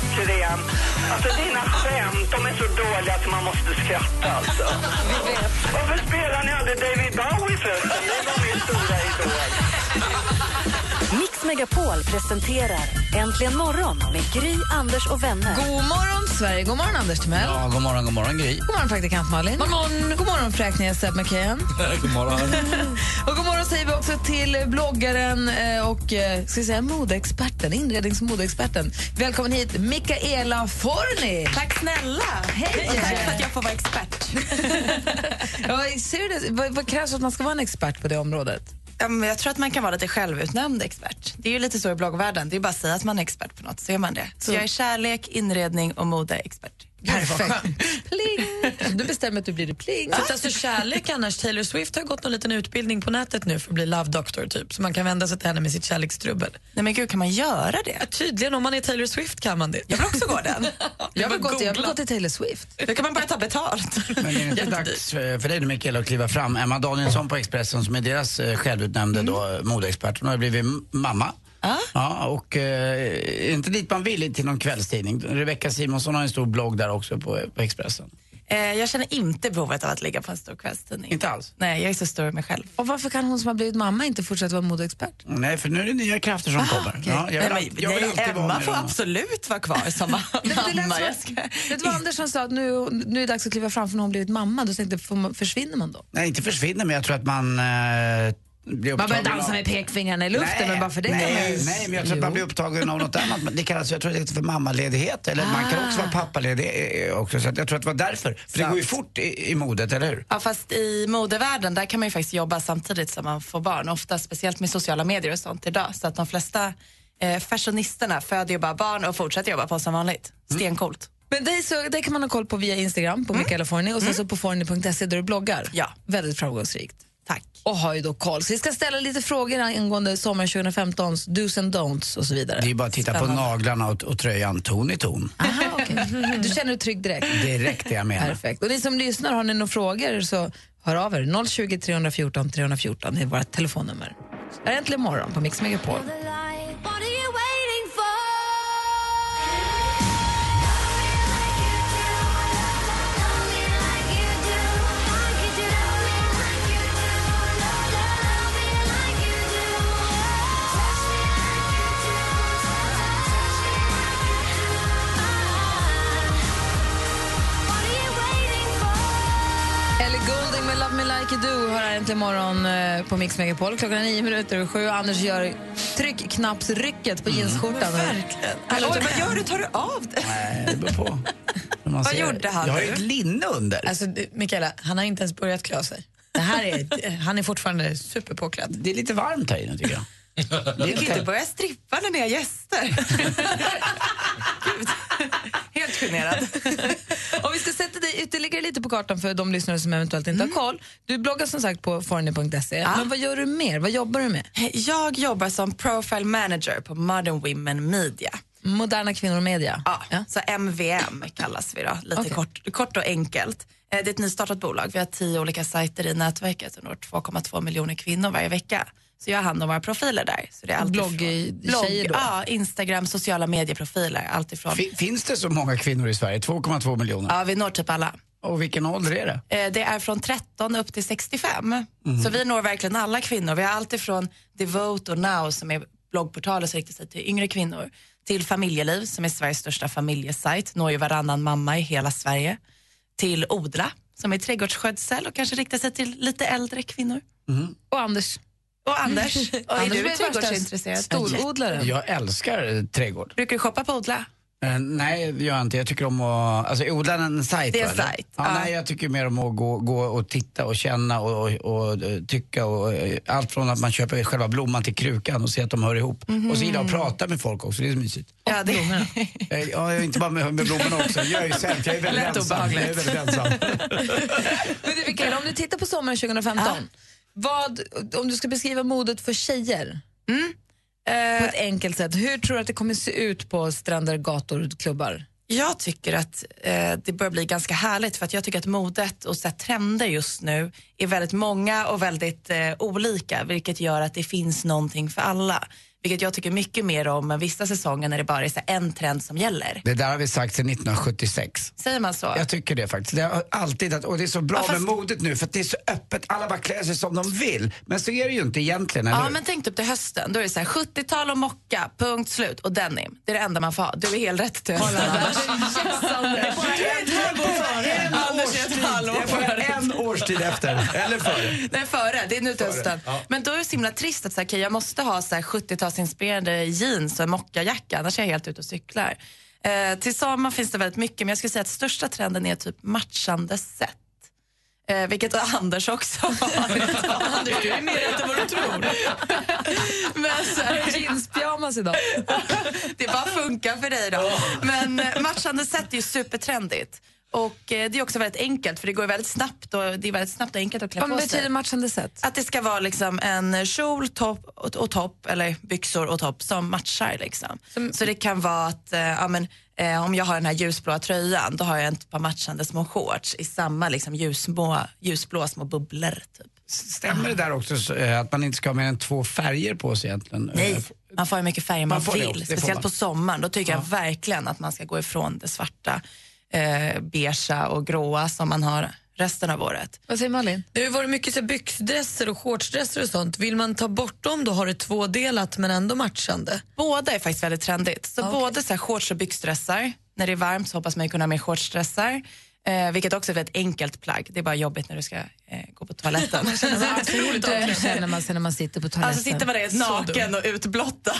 klockren. Alltså dina skämt, de är så dåliga att man måste skratta alltså. Varför spelar ni aldrig David Bowie förresten? Det var min stora idol. Mix Megapol presenterar Äntligen morgon med Gry, Anders och vänner. God morgon, Sverige. God morgon, Anders Timell. Ja, god morgon, god morgon Gry. God morgon, praktikant Malin. God morgon, god morgon fräkniga Seb McKeon. god morgon. och god morgon säger vi också till bloggaren eh, och eh, ska säga, modeexperten, inrednings och modeexperten. Välkommen hit, Mikaela Forni. Tack snälla! Hej! Och tack för att jag får vara expert. ja, ser det? Vad, vad krävs för att man ska vara en expert på det området? Jag tror att man kan vara lite självutnämnd expert. Det är ju lite så i bloggvärlden. Det är bara att säga att man är expert på något, så är man det. Så, jag är kärlek, inredning och modeexpert. Perfekt. Pling! Du bestämmer att du blir det pling. Så alltså kärlek annars, Taylor Swift har gått någon liten utbildning på nätet nu för att bli love doctor typ, så man kan vända sig till henne med sitt kärlekstrubbel. Nej men gud, kan man göra det? Ja, tydligen, om man är Taylor Swift kan man det. Jag vill också gå den. jag vill gå till, jag vill gå till Taylor Swift. Då kan man bara ta betalt. Men är det inte dags för för dig nu Mikaela att kliva fram? Emma Danielsson på Expressen som är deras eh, självutnämnde då, modeexpert. Hon har blivit mamma. Ah. Ja, och eh, inte dit man vill till någon kvällstidning. Rebecca Simonsson har en stor blogg där också på, på Expressen. Eh, jag känner inte behovet av att ligga på en stor kvällstidning. Inte alls? Nej, jag är så stor i mig själv. Och varför kan hon som har blivit mamma inte fortsätta vara modeexpert? Nej, för nu är det nya krafter som kommer. okej. Ja, jag vill, Nej, jag vill nej, alltid vara Emma med får absolut vara kvar som Det lät mamma. ska... Vet du vad Andersson sa? Att nu, nu är det dags att kliva fram för har hon blivit mamma. Då tänkte försvinner man då? Nej, inte försvinner, men jag tror att man eh, Man börjar dansa av- med pekfingrarna i luften, Nej, men bara för det kan man nej, ju- nej, men jag tror att man blir upptagen av något annat. Men Det kallas, jag tror det för mammaledighet. Eller man kan också vara pappaledig eh, också. Så jag tror att det var därför. För det går ju fort i, i modet, eller hur? Ja, fast i modevärlden där kan man ju faktiskt jobba samtidigt som man får barn. Ofta speciellt med sociala medier och sånt idag. Så att de flesta eh, fashionisterna föder ju bara barn och fortsätter jobba på som vanligt. Stencoolt. Men dig, så, dig kan man ha koll på via Instagram, på Mikaela Forni och sen så på forni.se där du bloggar. Ja. Väldigt framgångsrikt. Tack. Och har ju då koll. Så vi ska ställa lite frågor angående sommaren 2015, dos and don'ts och så vidare. Det är bara att titta på naglarna och, och tröjan ton i ton. Aha, okej. Du känner dig trygg direkt? Direkt det jag menar. Perfekt. Och ni som lyssnar, har ni några frågor så hör av er. 020 314 314 är vårt telefonnummer. Det är äntligen morgon på Mix Megapol. Like You Do har här äntligen morgon eh, på Mix Megapol. Klockan är nio minuter över sju Anders gör tryckknappsrycket på jeansskjortan. Verkligen. Oj, vad gör du? Tar du av det? Nej, det beror på. Vad ser. gjorde han Jag har ju ett linne under. Alltså, Mikaela, han har inte ens börjat klä sig. Det här är, han är fortfarande superpåklädd. Det är lite varmt här inne tycker jag. Det är Du kan inte börja strippa när ni har gäster. Generad. Om vi ska sätta dig ytterligare lite på kartan för de lyssnare som eventuellt inte Mm. har koll. Du bloggar som sagt på forni.se. Men vad gör du mer? Vad jobbar du med? Jag jobbar som profile manager på Modern Women Media. Moderna kvinnor och media? Ja, så MVM kallas vi då, lite Okej. kort, kort och enkelt. Eh, Det är ett nystartat bolag. Vi har tio olika sajter i nätverket och når 2,2 miljoner kvinnor varje vecka. Så jag har hand om våra profiler där. Så det är allt Blogg- ifrån- blogg, då? Ja, Instagram, sociala medieprofiler, allt ifrån. Fin- Finns det så många kvinnor i Sverige? 2,2 miljoner. Ja, vi når typ alla. Och vilken ålder är det? Eh, Det är från 13 upp till 65. Så vi når verkligen alla kvinnor. Vi har allt ifrån Devote och Now som är bloggportaler som riktar sig till yngre kvinnor till Familjeliv som är Sveriges största familjesajt, når ju varannan mamma i hela Sverige. Till Odla som är trädgårdsskötsel och kanske riktar sig till lite äldre kvinnor. Och Anders? Och Anders, och är Anders du trädgårdsintresserad? Storodlare. Jag älskar trädgård. Brukar du shoppa på Odla? Eh, nej, det gör jag inte. Jag tycker om att... Alltså odla en sajt Det är en sajt, Ja, ja. Nej, jag tycker mer om att gå, gå och titta och känna och, och, och eh, tycka och eh, allt från att man köper själva blomman till krukan och ser att de hör ihop. Och så gillar jag att prata med folk också, det är så mysigt. Ja, det, Eh, Ja, inte bara med, med blommorna också. Jag är ju sämst, jag är väldigt Lätt ensam. Jag är väldigt ensam. Men du, Mikaela, om du tittar på sommaren 2015, vad, om du ska beskriva modet för tjejer på ett enkelt sätt, hur tror du att det kommer se ut på stränder, gator, klubbar? Jag tycker att eh, det börjar bli ganska härligt för att jag tycker att modet och så här, trender just nu är väldigt många och väldigt eh, olika vilket gör att det finns någonting för alla vilket jag tycker mycket mer om än vissa säsonger när det bara är en trend som gäller. Det där har vi sagt sedan 1976. Säger man så? Jag tycker det faktiskt. Det har alltid, att, och det är så bra ja, fast... med modet nu för det är så öppet, alla bara klär sig som de vill. Men så är det ju inte egentligen, eller Ja, men tänk upp till hösten, då är det så 70-tal och mocka, punkt slut. Och denim, det är det enda man får ha. Du är helt rätt till hösten. en årstid efter, eller före? Nej, före. Det är nu till hösten. Ja. Men då är det så himla trist att så okay, jag måste ha så 70-tal jazzinspirerade jeans och en mockajacka, annars är jag helt ute och cyklar. Eh, till sommar finns det väldigt mycket, men jag skulle säga att största trenden är typ matchande sätt. Eh, vilket Anders också har. Du är mer än vad du tror. men så här... Jeanspyjamas idag. det bara funkar för dig då. Men eh, matchande sätt är ju supertrendigt. Och eh, det är också väldigt enkelt för det går väldigt snabbt och det är väldigt snabbt och enkelt att klä Vad på betyder sig. matchande sätt? Att det ska vara liksom en kjol, topp och, och topp, eller byxor och topp som matchar. Liksom. Så det kan vara att eh, ja, men, eh, om jag har den här ljusblåa tröjan då har jag ett par matchande små shorts i samma liksom, ljusblå, ljusblå små bubblor. Typ. Stämmer det där också så, eh, att man inte ska ha mer än två färger på sig egentligen? Nej, Eh, man får hur mycket färger man, Man får det vill. det får Speciellt man. på sommaren. Då tycker jag verkligen att man ska gå ifrån det svarta, eh, beigea och gråa som man har resten av året. Vad säger Malin? Det har varit mycket så byxdresser och shortsdresser och sånt. Vill man ta bort dem då har det tvådelat men ändå matchande? Båda är faktiskt väldigt trendigt. Så Okej. både så här shorts och byxdressar. När det är varmt så hoppas man kunna ha mer shortsdressar. Eh, vilket också är ett väldigt enkelt plagg. Det är bara jobbigt när du ska eh, gå på toaletten. Hur känner man sig när man sitter på toaletten? Alltså sitter man där naken och utblottad.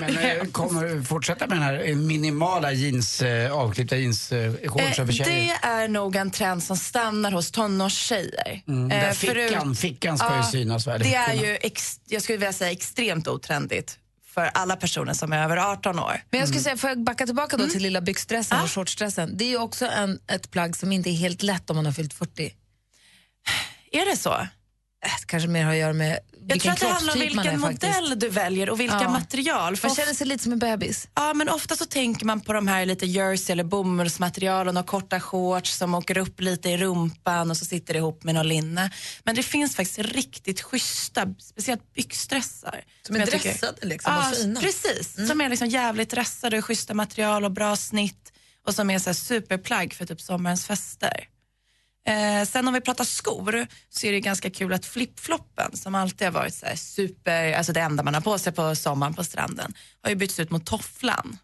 Men eh, kommer du fortsätta med den här eh, minimala jeans, eh, avklippta jeans, eh, shortsen för Eh, tjejer? det är nog en trend som stannar hos tonårstjejer. Mm, Eh, där förut- fickan, fickan ska ju Ja, synas. Det är ju, ex, jag skulle vilja säga extremt otrendigt för alla personer som är över 18 år. Men jag skulle säga, får jag backa tillbaka Mm. då till lilla byxdressen och shortsdressen? Det är ju också en, ett plagg som inte är helt lätt om man har fyllt 40. Är det så? Äh, kanske mer har att göra med Jag tror att det handlar om vilken modell faktiskt. du väljer och vilka Ja. material. För Man känner sig lite som en bebis. Ja, men ofta så tänker man på de här lite jersey eller bomullsmaterialen och korta shorts som åker upp lite i rumpan och så sitter det ihop med något linne. Men det finns faktiskt riktigt schyssta, speciellt byxdressar. Som är tycker- dressade liksom och Ja, fina. precis. Som är liksom jävligt dressade och schyssta material och bra snitt och som är så superplagg för typ sommarens fester. Eh, sen om vi pratar skor så är det ganska kul att flipfloppen som alltid har varit så här super, alltså det enda man har på sig på sommaren på stranden har ju bytts ut mot tofflan.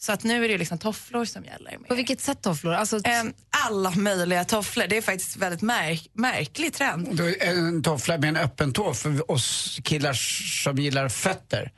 Så att nu är det liksom tofflor som gäller. På vilket sätt tofflor? Alltså, Eh, alla möjliga tofflor. Det är faktiskt väldigt märk- märklig trend. Då är en toffla med en öppen tå för oss killar som gillar fötter.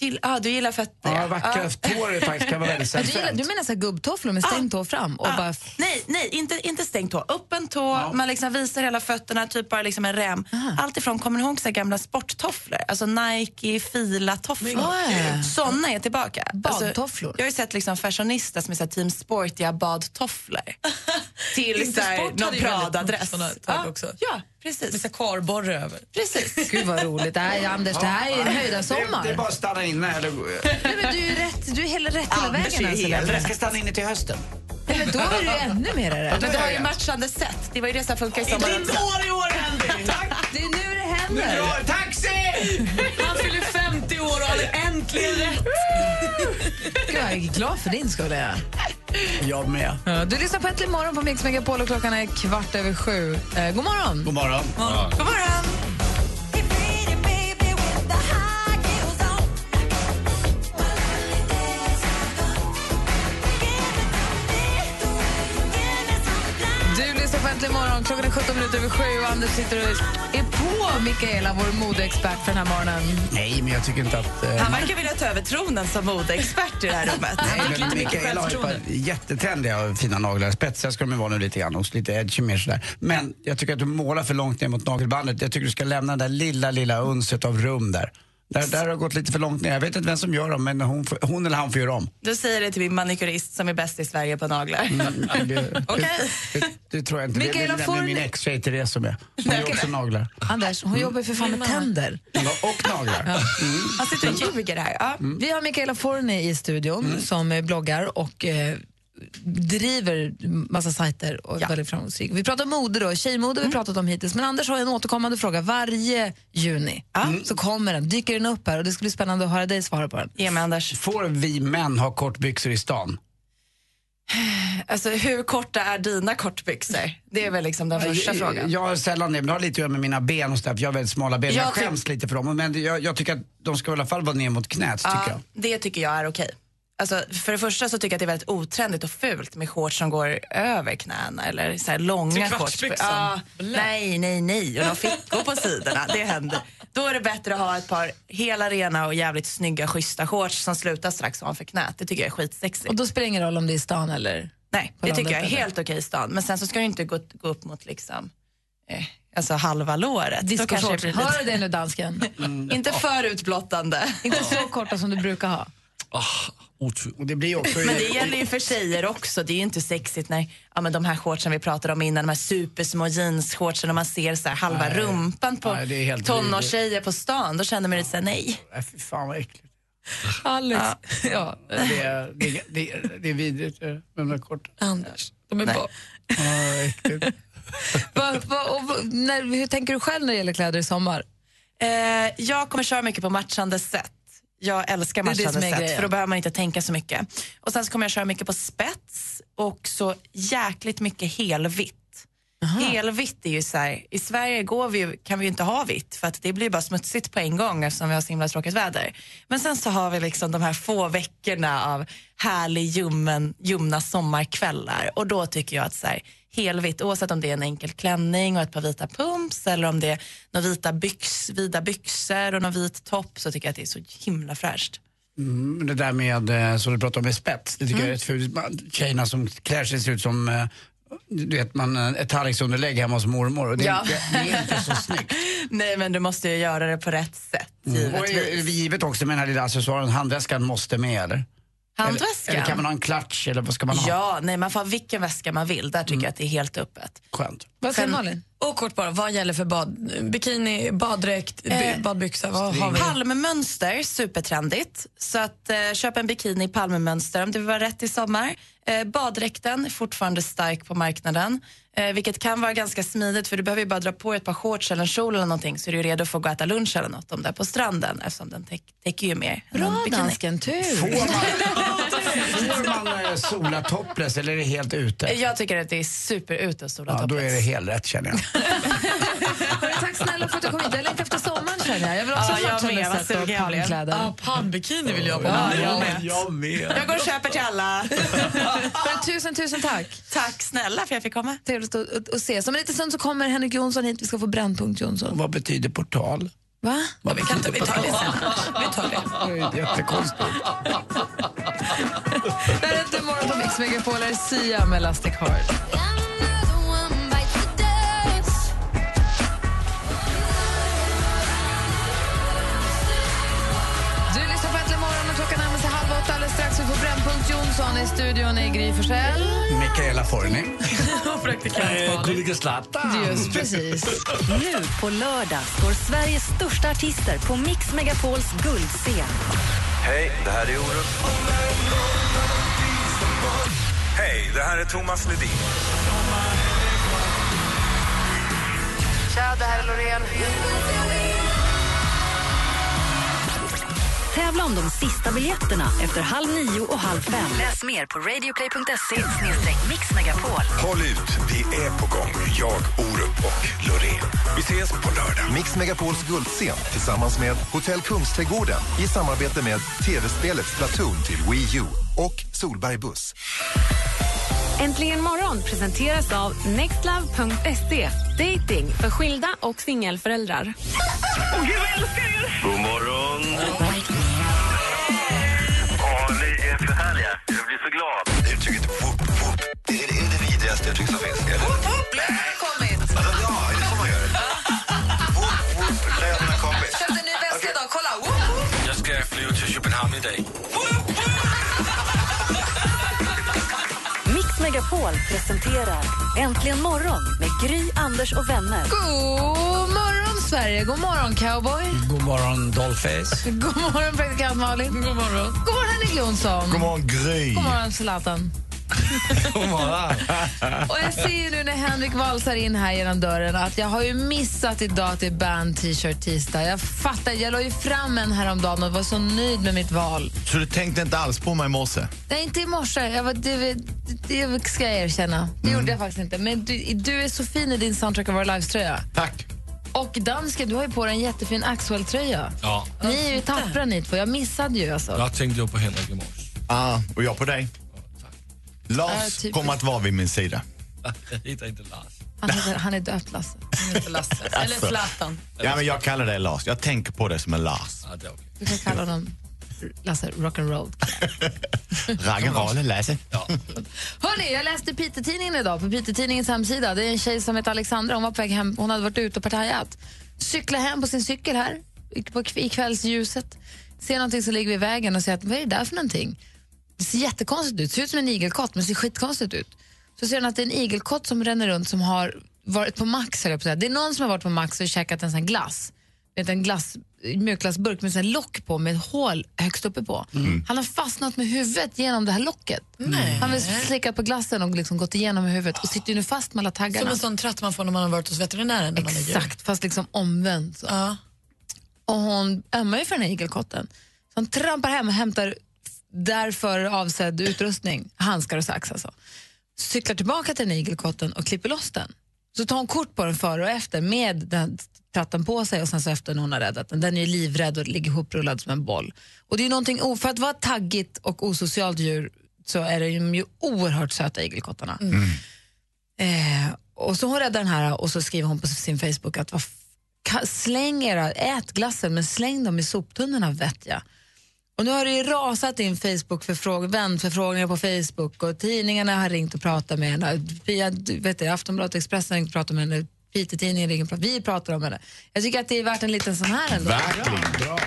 Gill, ah, du gillar fötter? Ja, vackra Ja. tår faktiskt kan vara väldigt du, gillar, sensuellt. du menar så gubbtofflor med stängd tå fram? Och Ja. bara, nej, nej inte, inte stängt tå. Öppen tå, man liksom visar hela fötterna, typ bara liksom en rem. Allt ifrån, kommer ni ihåg så gamla sporttofflor? Alltså Nike, Fila-tofflor. Såna är tillbaka. Badtofflor? Alltså, jag har ju sett liksom fashionista som är så här team sportiga badtofflor. Till så här, någon Prada-dress. ja, precis. Med så här karborre över. precis. Gud vad roligt. Det här, är- Anders, det här är en Det, det är höjdarsommar. bara att stanna inne. Eller, Nej, men du är rätt, du är hela rätt hela Anders vägen. är Alltså. Jag ska stanna inne till hösten. Men då är du ännu mer rädd. Men du har ju matchande sätt. Det var ju det som funkar i sommar också. år i år, Andy! Det är nu det händer. Bra, taxi! Äntligen rätt. Gud, jag är glad för din skull. Jag. Jag med. Ja, Du lyssnar på Äntligen morgon på Mix Megapol och klockan är kvart över sju. Eh, god morgon. God morgon. God morgon! Du lyssnar på Äntligen morgon. Klockan är 17 minuter över sju och Anders sitter och är på Mikaela, vår modeexpert för den här morgonen. Nej, men jag tycker inte att... eh, Han verkar vilja ta över tronen som modeexpert i det här rummet. Nej, men Mikaela har ju jättetrendiga och fina naglar. Spetsiga ska de vara nu lite grann och lite edgy mer sådär. Men jag tycker att du målar för långt ner mot nagelbandet. Jag tycker du ska lämna det där lilla, lilla unset av rum där. Där, där har det gått lite för långt ner. Jag vet inte vem som gör dem, men hon, får, hon eller han får göra om. Du säger det till min manikyrist som är bäst i Sverige på naglar. Det, Okej. det, det tror jag inte. Mikaela, det, det, det är min ni- ex-tjej Therese som är. Hon ju också naglar. Anders, hon jobbar ju för fan med tänder. Och naglar. Han sitter och ljuger här. Ja. Vi har Mikaela Forni i studion som eh, bloggar och eh, driver massa sajter och är väldigt framgångsrik. Vi pratar mode då, tjejmode har vi pratat om hittills, men Anders har en återkommande fråga varje juni. Så kommer den, dyker den upp här och det ska bli spännande att höra dig svara på den. Ge mig Anders. Får vi män ha kortbyxor i stan? Alltså, hur korta är dina kortbyxor? Det är väl liksom den första jag, frågan. Jag har sällan det, men det har lite att göra med mina ben och sådär, för jag har väldigt smala ben. Jag Jag tyck- skäms lite för dem, men jag, jag tycker att de ska i alla fall vara ner mot knät, tycker jag. Det tycker jag är okej. Alltså, för det första så tycker jag att det är väldigt otrendigt och fult med shorts som går över knäna eller så här långa shorts. Trekvartsbyxan. Ja, nej, nej, nej. Och de fickor på sidorna. Det händer. Då är det bättre att ha ett par hela rena och jävligt snygga schyssta shorts som slutar strax ovanför knät. Det tycker jag är skitsexigt. Och då spelar det ingen roll om det är i stan eller... Nej, det tycker jag är helt okej i stan. Men sen så ska du inte gå, gå upp mot liksom, eh, alltså halva låret. Discoshorts. Hör du det nu dansken? inte för utblottande. Inte så korta som du brukar ha. Och det blir också... Men det gäller ju för tjejer också. Det är ju inte sexigt när ja, men de här shortsen vi pratade om innan, de här supersmå jeansshortsen och man ser så här halva Nej. rumpan på Nej, det är helt tonårstjejer på stan. Då känner man lite såhär, nej. Äh, fy fan vad äckligt. Alex. Ja. Det är, det, är- det, är- det är vidrigt med de där korta. Anders, de är Nej. bara... Ja, äckligt. Va, va, och, när, hur tänker du själv när det gäller kläder i sommar? Eh, jag kommer köra mycket på matchande sätt. Jag älskar sätt grejen. för då behöver man inte tänka så mycket. Och sen så kommer jag köra mycket på spets och så jäkligt mycket helvitt. Helvitt är ju så här, i Sverige går vi, kan vi ju inte ha vitt för att det blir bara smutsigt på en gång eftersom vi har så himla tråkigt väder. Men sen så har vi liksom de här få veckorna av härlig ljummen, ljumna sommarkvällar och då tycker jag att så här, helvitt, oavsett om det är en enkel klänning och ett par vita pumps eller om det är några vita byx, vida byxor och någon vit topp så tycker jag att det är så himla fräscht. Mm, det där med, eh, som du pratade om med spets, det tycker jag är rätt fult. Tjejerna som klär sig ser ut som eh, du vet, man, eh, ett tallriksunderlägg hemma hos mormor. Och det, Ja. det, det är inte så snyggt. Nej men du måste ju göra det på rätt sätt Och är givetvis. det givet också med den här lilla accessoaren, handväskan måste med eller? Handväskan? Eller, eller kan man ha en klatsch eller vad ska man ha? Ja, nej man får ha vilken väska man vill. Där tycker Mm. jag att det är helt öppet. Skönt. Vad säger Malin? Och kort bara, vad gäller för bad? Bikini, baddräkt, Eh, badbyxa, vad har vi? Palmmönster, supertrendigt. Så att eh, köp en bikini i palmmönster om det vill vara rätt i sommar. Eh, baddräkten är fortfarande stark på marknaden. Eh, vilket kan vara ganska smidigt för du behöver ju bara dra på ett par shorts eller en kjol eller någonting så är du redo för att gå och äta lunch eller något om det är på stranden eftersom den täck, täcker ju mer. Bra dansken, tur. Får man, får man eh, sola topless eller är det helt ute? Jag tycker att det är super ute att sola Ja, då topless. är det helt rätt känner jag. Hörru, tack snälla för att du kom hit. Jag längtar efter sommaren känner jag. Jag vill också Ja, ha Vad sätt och palmkläder. Ja, palmbikini vill jag ha på Ja, mig. jag med. Jag med. Jag går och köper till alla. Hörru, tusen, tusen tack. Tack snälla för att jag fick komma. Trevligt att, att, att ses. Om en liten stund så kommer Henrik Jonsson hit. Vi ska få Brännpunkt Jonsson. Vad betyder portal? Va? Ja, vi, kan inte, vi tar det sen. Vi tar det. Det är jättekonstigt. Det här är Äntligen morgon på Mix Megapol. Är Sia med Elastic Heart. Brännpunkt Jonsson i studion i Gry Forssell. Mikaela Forni. Och praktikant Gullige Zlatan. Just precis. Nu på lördag står Sveriges största artister på Mix Megapols guldscen. Hej, det här är Orup. Hej, det här är Thomas Ledin. Tja, det här är Loreen. Tävla om de sista biljetterna efter halv nio och halv fem. Läs mer på radioplay.se mixmegapol. Håll ut, vi är på gång. Jag, Orup och Loreen. Vi ses på lördag. Mix Megapols guldscen tillsammans med Hotell Kungsträdgården i samarbete med tv-spelet Splatoon till Wii U och Solberg Buss. Äntligen morgon presenteras av nextlove.se. Dating för skilda och singelföräldrar. God morgon. Ja, ni är för härliga. Jag blir så glad. Uttrycket whoop, whoop, det är, är det vidrigaste uttryck som finns. Megapol presenterar Äntligen morgon med Gry, Anders och vänner. God morgon, Sverige! God morgon, cowboy! God morgon, Dollface. God morgon, praktikant Malin! God morgon, God morgon Henrik Jonsson! God morgon, Gry. God morgon, Zlatan! God morgon. Och jag ser ju nu när Henrik valsar in här genom dörren att jag har ju missat idag att det är band t-shirt tisdag. Jag fattar, jag la ju fram en häromdagen och var så nöjd med mitt val. Så du tänkte inte alls på mig i morse? Nej, inte i morse. Jag var, det, det, ska jag erkänna. Det gjorde jag faktiskt inte. Men du, du är så fin i din Soundtrack of Our Lives-tröja. Tack. Och dansken, du har ju på dig en jättefin Axwell-tröja. Ja, Ni är ju tappra ni två. Jag missade ju alltså. jag tänkte på Henrik i morse. Ah, och jag på dig. Lars typ. kommer att vara vid min sida. Jag hittar inte Lars. Han, heter, han är döpt, Lasse. Han heter Lasse. Eller Alltså. Zlatan. Ja, men jag kallar dig Lars. Jag tänker på dig som en Lars. Ja, det är okej. Du kan kalla honom Lasse Rock'n'Roll. Raggen Lasse. Hörrni, jag läste Piteå-tidningen idag på Piteå-tidningens hemsida. Det är en tjej som heter Alexandra. Hon var på väg hem. Hon hade varit ute och partajat. Cyklar hem på sin cykel här på, i kvällsljuset. Ser någonting som ligger vid vägen och säger att vad är det där för någonting? Det ser jättekonstigt ut. ser ut som en igelkott, men det ser skitkonstigt ut. Så ser hon att det är en igelkott som ränner runt som har varit på Max. på säga. Det är någon som har varit på Max och käkat en sån glass. Vet, en glass, mjukglassburk med en lock på med ett hål högst uppe på. Han har fastnat med huvudet genom det här locket. Han har slickat på glassen och liksom gått igenom med huvudet och sitter nu fast med alla taggarna. Som en sån tratt man får när man har varit hos veterinären. När man är. Exakt, fast liksom omvänt. Så. Ja. Och hon ömmar ju för den här igelkotten. Så hon trampar hem och hämtar därför avsedd utrustning, handskar och sax alltså. Cyklar tillbaka till den igelkotten och klipper loss den. Så tar hon kort på den före och efter med den tratten på sig och sen så efter när hon har räddat den. Den är livrädd och ligger ihoprullad som en boll. Och det är någonting, för att vara taggigt och osocialt djur så är det ju oerhört söta igelkottarna. Eh, och så hon räddar den här och så skriver hon på sin Facebook att släng era, ät glassen men släng dem i soptunnorna vet jag. Och nu har det ju rasat in Facebook förfråg- vänförfrågningar på Facebook och tidningarna har ringt och pratat med henne. Via, du vet det, Aftonbladet Expressen har ringt och pratat med henne. Piteå-tidningen ringer och pratar. Vi pratar om henne. Jag tycker att det är värt en liten sån här ändå. Verkligen. Bra.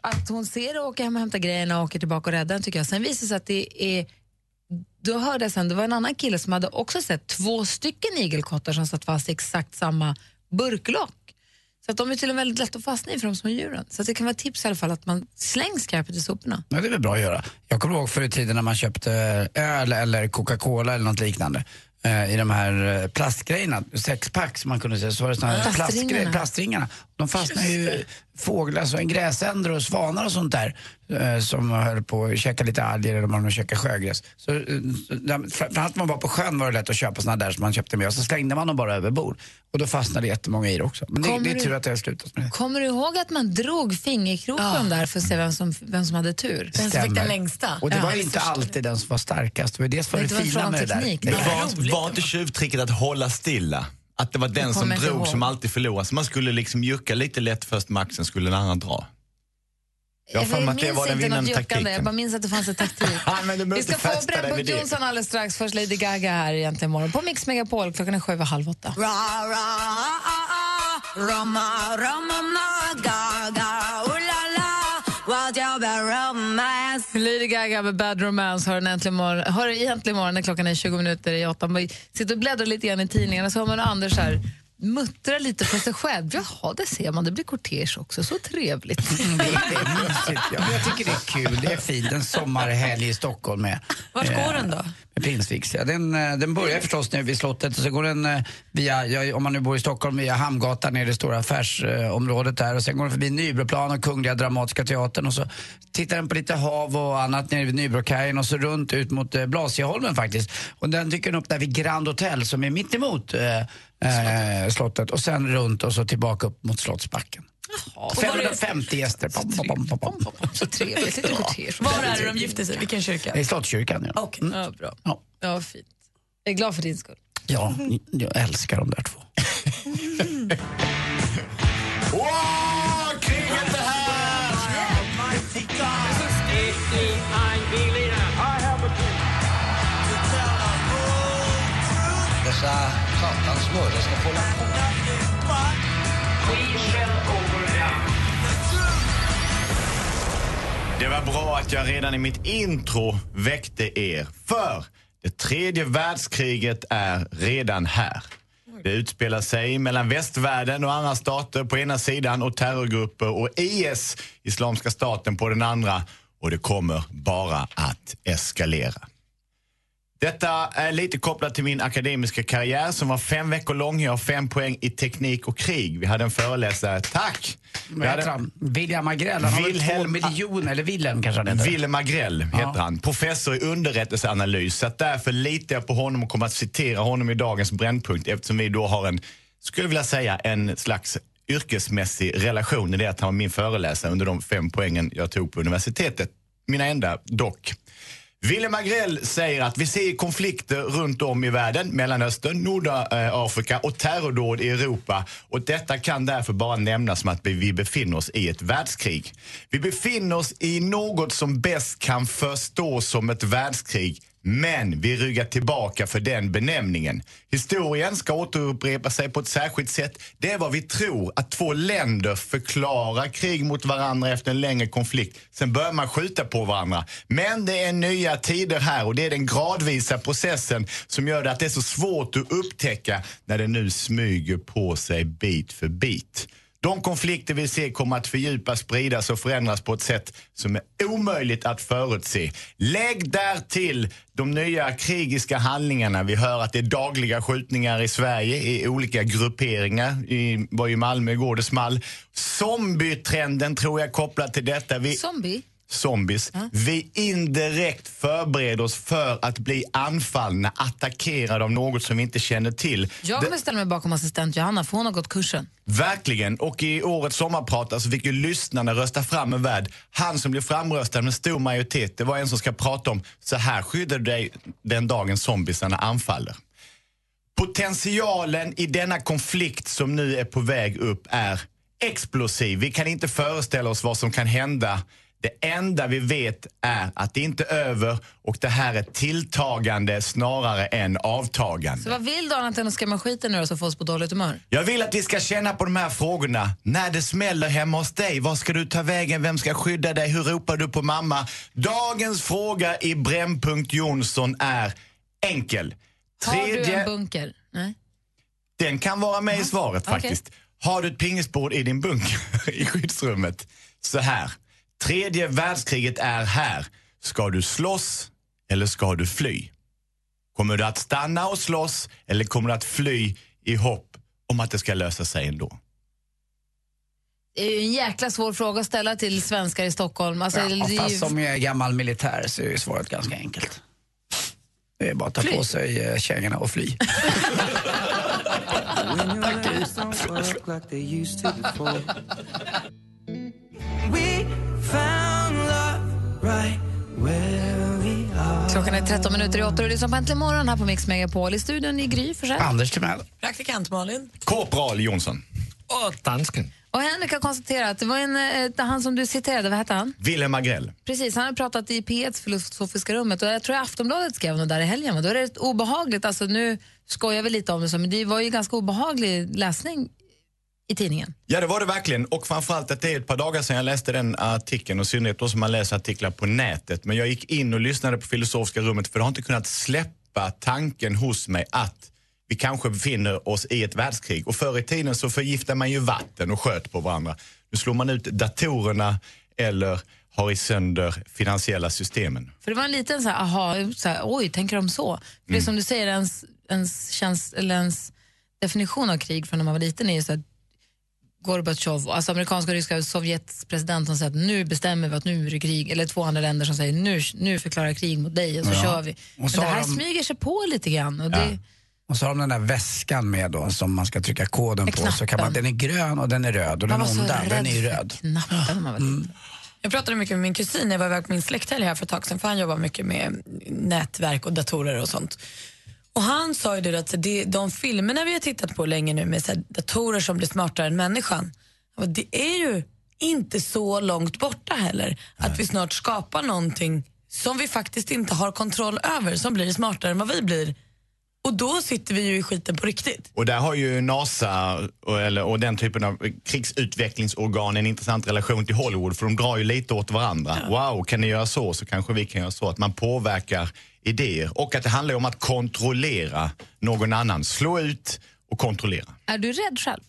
Att hon ser och åker hem och hämtar grejerna och åker tillbaka och räddar den tycker jag. Sen visar det sig att det är då hörde jag sen, det var en annan kille som hade också sett två stycken igelkottar som satt fast i exakt samma burklock. Så att de är tydligen väldigt lätt att fastna i för de små djuren. Så det kan vara tips i alla fall att man slänger skräpet i soporna. Ja, det är väl bra att göra. Jag kommer ihåg förr i tiden när man köpte öl eller Coca-Cola eller något liknande eh, i de här eh, plastgrejerna, sexpack som man kunde säga, så var det såna här Plastringarna. plastringarna. De fastnade ju fåglar, så en gräsänder och svanar och sånt där eh, som höll på att käka lite alger eller man käkade sjögräs. Så, eh, framförallt när man var på sjön var det lätt att köpa såna där som man köpte med och så slängde man dem bara över bord. Och då fastnade jättemånga i det också. Men det, Kommer det är du- tur att det har slutat med det. Kommer du ihåg att man drog fingerkrok på dem där för att se vem som, vem som hade tur? Stämmer. Och det var ju inte alltid den som var starkast. Det var det som var det det fina med det där. Det Det var, var inte tjuvtricket att hålla stilla? Att det var den som drog ihåg. som alltid förlorade. Så man skulle liksom jucka lite lätt först maxen skulle den andra dra. Jag mig att det minns var den inte något juckande, jag taktiken. bara minns att det fanns en taktik. Ja, men du Vi ska få Brännpunkt det. Jonsson alldeles strax. Först Lady Gaga här egentligen imorgon på Mix Megapol. Klockan är sju över halv åtta. Lady Gaga med Bad Romance. Hör, den äntligen morgon, hör egentligen morgon när klockan är 20 minuter i åtta. Man sitter och bläddrar lite grann i tidningarna. Så hör man Anders här muttra lite för sig själv. Jaha, det ser man. Det blir kortege också. Så trevligt. Mm, Det är, mysigt. Ja, jag tycker det är kul. Det är fint. En sommarhelg i Stockholm med... Vart eh, går den då? Med Prinsviks. Ja, den, eh, den börjar förstås nere vid slottet och så går den eh, via, ja, om man nu bor i Stockholm, via Hamngatan ner i det stora affärsområdet där och sen går den förbi Nybroplan och Kungliga Dramatiska Teatern och så tittar den på lite hav och annat nere vid Nybrokajen och så runt ut mot eh, Blasieholmen faktiskt. Och den dyker den upp där vid Grand Hotel som är mitt emot eh, eh, slottet och sen runt och så tillbaka upp mot Slottsbacken. 550 gäster. Pom, pom, pom, pom. Så trevligt. Lite kortege. Var är det de gifte sig? Vilken kyrka? I Slottskyrkan, ja. Okej. Ja, bra. Ja, fint. Jag är glad för din skull. Ja, jag älskar de där två. Åh, mördare ska få hålla på. Det var bra att jag redan i mitt intro väckte er. För det tredje världskriget är redan här. Det utspelar sig mellan västvärlden och andra stater på ena sidan och terrorgrupper och IS, Islamiska staten, på den andra. Och det kommer bara att eskalera. Detta är lite kopplat till min akademiska karriär som var fem veckor lång. Jag har fem poäng i teknik och krig. Vi hade en föreläsare, tack! Vi Vad hade- heter han? William Agrell. Han har två Wilhelm- miljoner, eller Wilhelm kanske han heter. Willem Agrell heter Ja. han. Professor i underrättelseanalys. Så därför litar jag på honom och kommer att citera honom i dagens Brännpunkt eftersom vi då har en, skulle jag vilja säga, en slags yrkesmässig relation i det att han var min föreläsare under de fem poängen jag tog på universitetet. Mina enda dock. Willem Agrell säger att vi ser konflikter runt om i världen, Mellanöstern, Nordafrika och terrordåd i Europa. Och detta kan därför bara nämnas som att vi befinner oss i ett världskrig. Vi befinner oss i något som bäst kan förstås som ett världskrig. Men vi ryggar tillbaka för den benämningen. Historien ska återupprepa sig på ett särskilt sätt. Det är vad vi tror, att två länder förklarar krig mot varandra efter en längre konflikt. Sen börjar man skjuta på varandra. Men det är nya tider här och det är den gradvisa processen som gör det att det är så svårt att upptäcka när det nu smyger på sig bit för bit. De konflikter vi ser kommer att fördjupas, spridas och förändras på ett sätt som är omöjligt att förutse. Lägg där till de nya krigiska handlingarna. Vi hör att det är dagliga skjutningar i Sverige i olika grupperingar. I, var ju Malmö igår det small. Zombietrenden tror jag kopplat till detta. Vi, Zombie? Zombies. Vi indirekt förbereder oss för att bli anfallna, attackerade av något som vi inte känner till. Jag kommer ställa mig bakom assistent Johanna för hon har gått kursen. Verkligen. Och i årets sommarprat så fick ju lyssnarna rösta fram en värld. Han som blev framröstad med stor majoritet, det var en som ska prata om så här skyddar du dig den dagen zombiesarna anfaller. Potentialen i denna konflikt som nu är på väg upp är explosiv. Vi kan inte föreställa oss vad som kan hända. Det enda vi vet är att det inte är över och det här är tilltagande snarare än avtagande. Så vad vill du annat än att skrämma skiten nu då, så får oss på dåligt humör? Jag vill att vi ska känna på de här frågorna. När det smäller hemma hos dig, var ska du ta vägen? Vem ska skydda dig? Hur ropar du på mamma? Dagens fråga i Brännpunkt Jonsson är enkel. Har du en bunker? Nej. Den kan vara med i svaret faktiskt. Har du ett pingisbord i din bunker i skyddsrummet? Så här. Tredje världskriget är här. Ska du slåss eller ska du fly? Kommer du att stanna och slåss eller kommer du att fly i hopp om att det ska lösa sig ändå? Det är ju en jäkla svår fråga att ställa till svenskar i Stockholm. Alltså, Ja, ju- fast som jag är gammal militär så är ju svaret ganska enkelt. Det är bara att ta Fly. på sig eh, kängorna och fly. Klockan är 13 minuter i 8 och du lyssnar på Äntligen morgon här på Mix Megapol. I studion i Gry Forssell. Anders Timell. Praktikant Malin. Korpral Jonsson. Och dansken. Och Henrik har konstaterat att det var en, eh, han som du citerade, vad hette han? Wilhelm Agrell. Precis, han har pratat i P1s filosofiska rummet och jag tror Aftonbladet skrev något där i helgen. Då är det rätt obehagligt, alltså nu skojar vi lite om det så, men det var ju ganska obehaglig läsning i tidningen. Ja, det var det verkligen. Och framförallt att det är ett par dagar sedan jag läste den artikeln och i synnerhet då som man läser artiklar på nätet. Men jag gick in och lyssnade på filosofiska rummet för det har inte kunnat släppa tanken hos mig att vi kanske befinner oss i ett världskrig. Och förr i tiden så förgiftade man ju vatten och sköt på varandra. Nu slår man ut datorerna eller har i sönder finansiella systemen. För det var en liten så här, aha, så här, oj, tänker de så? För det är som du säger, ens, ens, käns, eller ens definition av krig från när man var liten är ju så att Gorbatjov, alltså amerikanska och ryska Sovjets president som säger att nu bestämmer vi att nu är det krig, eller två andra länder som säger nu, nu förklarar jag krig mot dig och så Ja. kör vi. Men så det här de- smyger sig på lite grann. Och det, Och så har de den där väskan med då som man ska trycka koden på. Så kan man, den är grön och den är röd och Man den onda, den är röd. knappen man var liten. Jag pratade mycket med min kusin när jag var iväg på min släkthelg här för ett tag sedan för han jobbar mycket med nätverk och datorer och sånt. Och han sa ju att det, de filmerna vi har tittat på länge nu med så datorer som blir smartare än människan, det är ju inte så långt borta heller. Att vi snart skapar någonting som vi faktiskt inte har kontroll över, som blir smartare än vad vi blir. Och då sitter vi ju i skiten på riktigt. Och där har ju NASA och, eller, och den typen av krigsutvecklingsorgan en intressant relation till Hollywood för de drar ju lite åt varandra. Wow, kan ni göra så så kanske vi kan göra så. Att man påverkar idéer och att det handlar om att kontrollera någon annan. Slå ut och kontrollera. Är du rädd själv?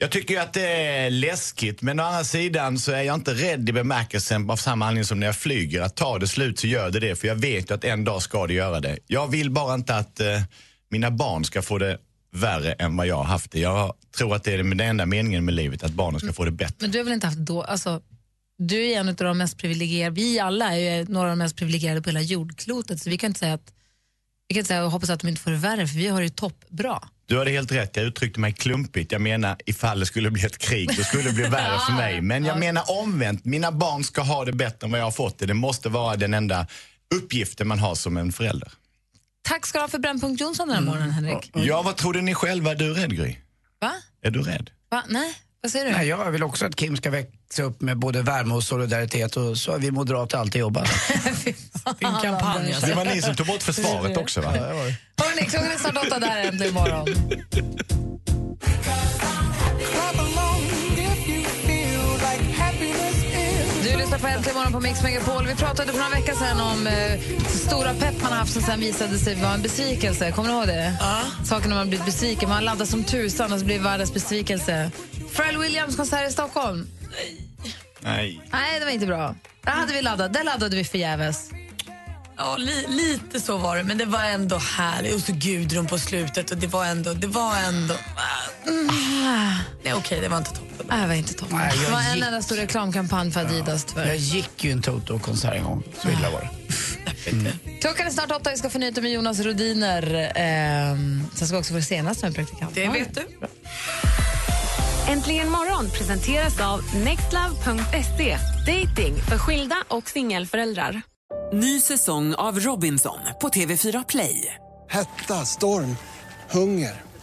Jag tycker ju att det är läskigt, men å andra sidan så är jag inte rädd i bemärkelsen av samma anledning som när jag flyger. Att ta det slut så gör det det, för jag vet ju att en dag ska det göra det. Jag vill bara inte att eh, mina barn ska få det värre än vad jag har haft det. Jag tror att det är den enda meningen med livet, att barnen ska få det bättre. Men du har väl inte haft då, alltså, du är en av de mest privilegierade, vi alla är några av de mest privilegierade på hela jordklotet, så vi kan inte säga att vi kan inte säga och hoppas att de inte får det värre, för vi har det toppbra. Du hade helt rätt, jag uttryckte mig klumpigt. Jag menar ifall det skulle bli ett krig, då skulle det bli värre för mig. Men jag menar omvänt, mina barn ska ha det bättre än vad jag har fått det. Det måste vara den enda uppgiften man har som en förälder. Tack ska du ha för Brännpunkt Jonsson den här morgonen, Henrik. Ja, vad trodde ni själva? Är du rädd, Gry? Va? Är du rädd? Va? Nej, vad säger du? Nej, jag vill också att Kim ska växa upp med både värme och solidaritet och så har vi moderater alltid jobbat. En kampanj. Det var ni som tog bort försvaret också, va? Hörrni, klockan är snart åtta där äntligen imorgon. Lyssnar på Äntligen morgon på Mix Megapol. Vi pratade för några veckor sedan om eh, stora pepp man har haft som sen visade sig vara en besvikelse. Kommer du ihåg det? Ja. Saker när man blivit besviken. Man laddar som tusan och så blir världens besvikelse. Pharrell Williams konsert i Stockholm. Nej. Nej, det var inte bra. Där hade vi laddat. Där laddade vi förgäves. Ja, li, lite så var det, men det var ändå härligt. Och så Gudrun på slutet och det var ändå... Det var ändå mm. Nej, okej, det var inte toppen. Nej, det var inte toppen. Nej, jag det var en gick- enda stor reklamkampanj för Adidas tyvärr. Jag gick ju en Toto-konsert en gång, så illa var det. Klockan är snart åtta, vi ska få nyheter med Jonas Rodiner. Ehm, sen ska vi också få det senaste med praktikant. Det vet du. Äntligen morgon presenteras av nextlove.se. Dating för skilda och singelföräldrar. Ny säsong av Robinson på TV4 Play. Hetta, storm, hunger.